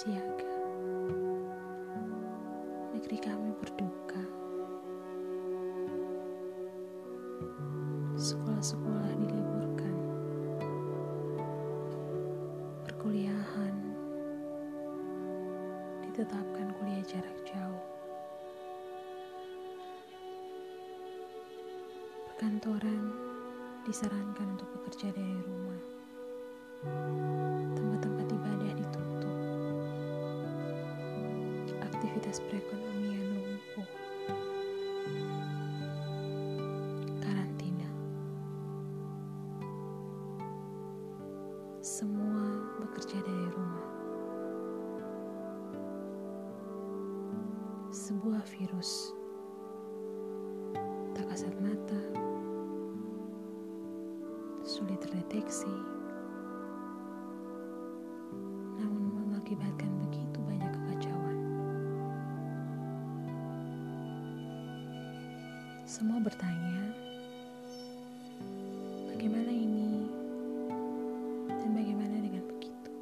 siaga. Negeri kami berduka. Sekolah-sekolah diliburkan. Perkuliahan ditetapkan kuliah jarak jauh. Perkantoran disarankan untuk bekerja dari rumah. Aktivitas perekonomian lumpuh. Karantina. Semua bekerja dari rumah. Sebuah virus tak kasat mata, sulit terdeteksi, namun mengakibatkan Semua bertanya, bagaimana ini dan bagaimana dengan begitu?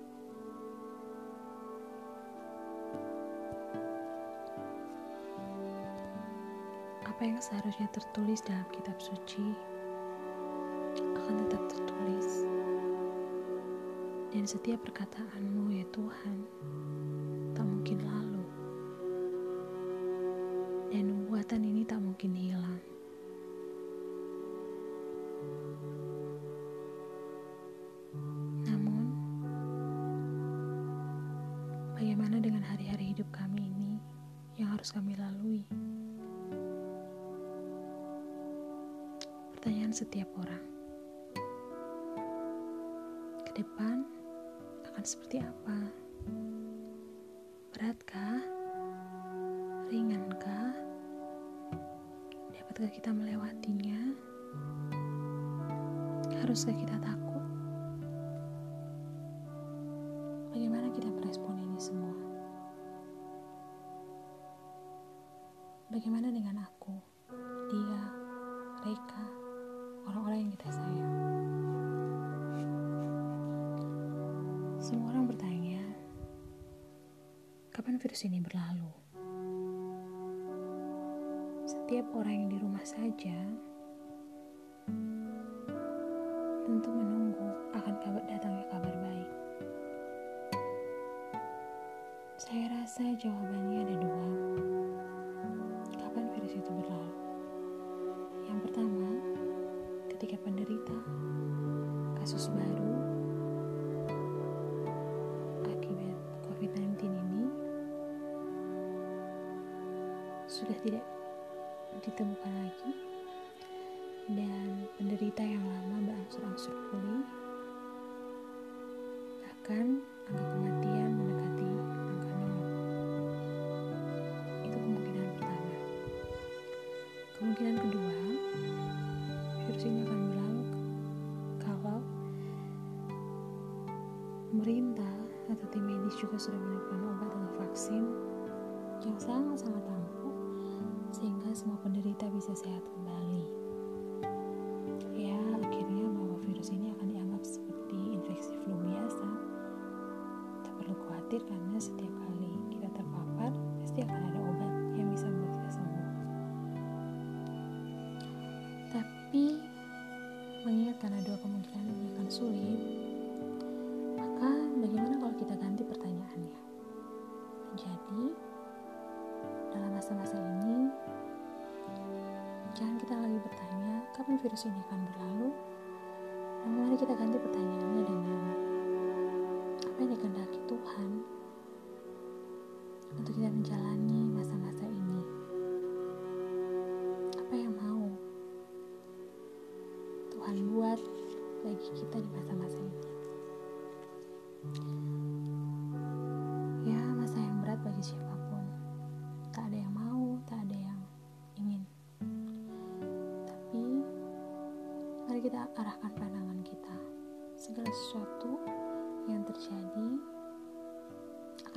Apa yang seharusnya tertulis dalam kitab suci akan tetap tertulis. Dan setiap perkataanmu ya Tuhan tak mungkin. Dan nubuatan ini tak mungkin hilang. Namun, bagaimana dengan hari-hari hidup kami ini yang harus kami lalui? Pertanyaan setiap orang. Ke depan akan seperti apa? Beratkah? Dapatkah kita melewatinya? Haruskah kita takut? Bagaimana kita merespon ini semua? Bagaimana dengan aku, dia, mereka, orang-orang yang kita sayang? Semua orang bertanya, kapan virus ini berlalu? Setiap orang yang di rumah saja tentu menunggu akan kabar datangnya kabar baik. Saya rasa jawabannya ada dua. Kapan virus itu berlalu? Yang pertama, ketika penderita kasus baru akibat COVID-19 ini sudah tidak ditemukan lagi. Dan penderita yang lama berangsur-angsur pulih. Bahkan angka kematian mendekati angka nol. Itu kemungkinan pertama. Kemungkinan kedua virus ini akan berlalu kalau pemerintah atau tim medis juga sudah menemukan obat atau vaksin yang sangat-sangat ampuh sehingga semua penderita bisa sehat kembali. Ya, akhirnya bahwa virus ini akan dianggap seperti infeksi flu biasa. Tak perlu khawatir karena setiap kali kita terpapar, pasti akan ada obat yang bisa membuat kita sembuh. Tapi, mengingat karena dua kemungkinan ini akan sulit, maka bagaimana kalau kita ganti pertanyaannya? Jadi, dalam masa-masa ini, jangan kita lagi bertanya kapan virus ini akan berlalu. Namun mari kita ganti pertanyaannya dengan apa yang dikehendaki Tuhan untuk kita menjalani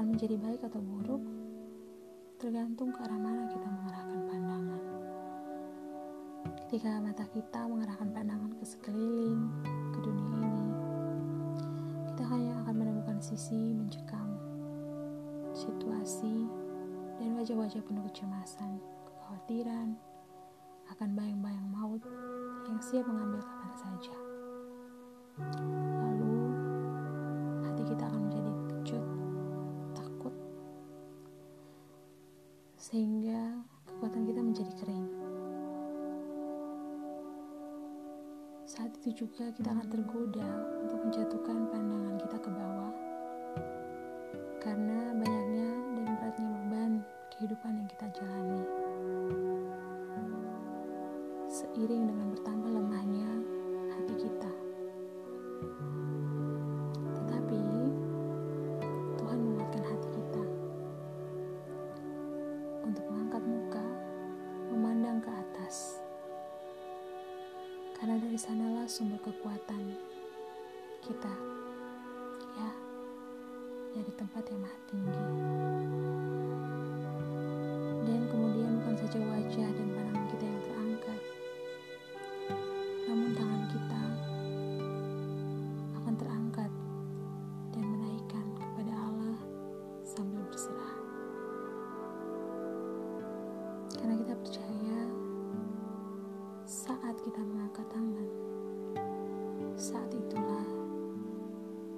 akan menjadi baik atau buruk, tergantung ke arah mana kita mengarahkan pandangan. Ketika mata kita mengarahkan pandangan ke sekeliling, ke dunia ini, kita hanya akan menemukan sisi mencekam situasi dan wajah-wajah penuh kecemasan, kekhawatiran akan bayang-bayang maut yang siap mengambil kapan saja. Saat itu juga kita akan tergoda untuk menjatuhkan pandangan kita ke bawah karena banyaknya dan beratnya beban kehidupan yang kita jalani. Seiring dengan bertambah Karena dari sanalah sumber kekuatan kita. Ya, dari tempat yang maha tinggi. Dan kemudian bukan saja wajah dan pandangan kita yang terangkat, namun tangan kita akan terangkat dan menaikkan kepada Allah sambil berserah. Karena kita percaya kita mengangkat tangan, saat itulah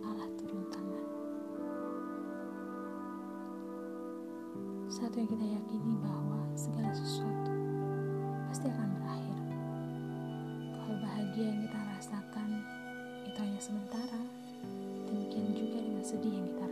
Allah turun tangan. Satu yang kita yakini bahwa segala sesuatu pasti akan berakhir. Kalau bahagia yang kita rasakan itu hanya sementara, demikian juga dengan sedih yang kita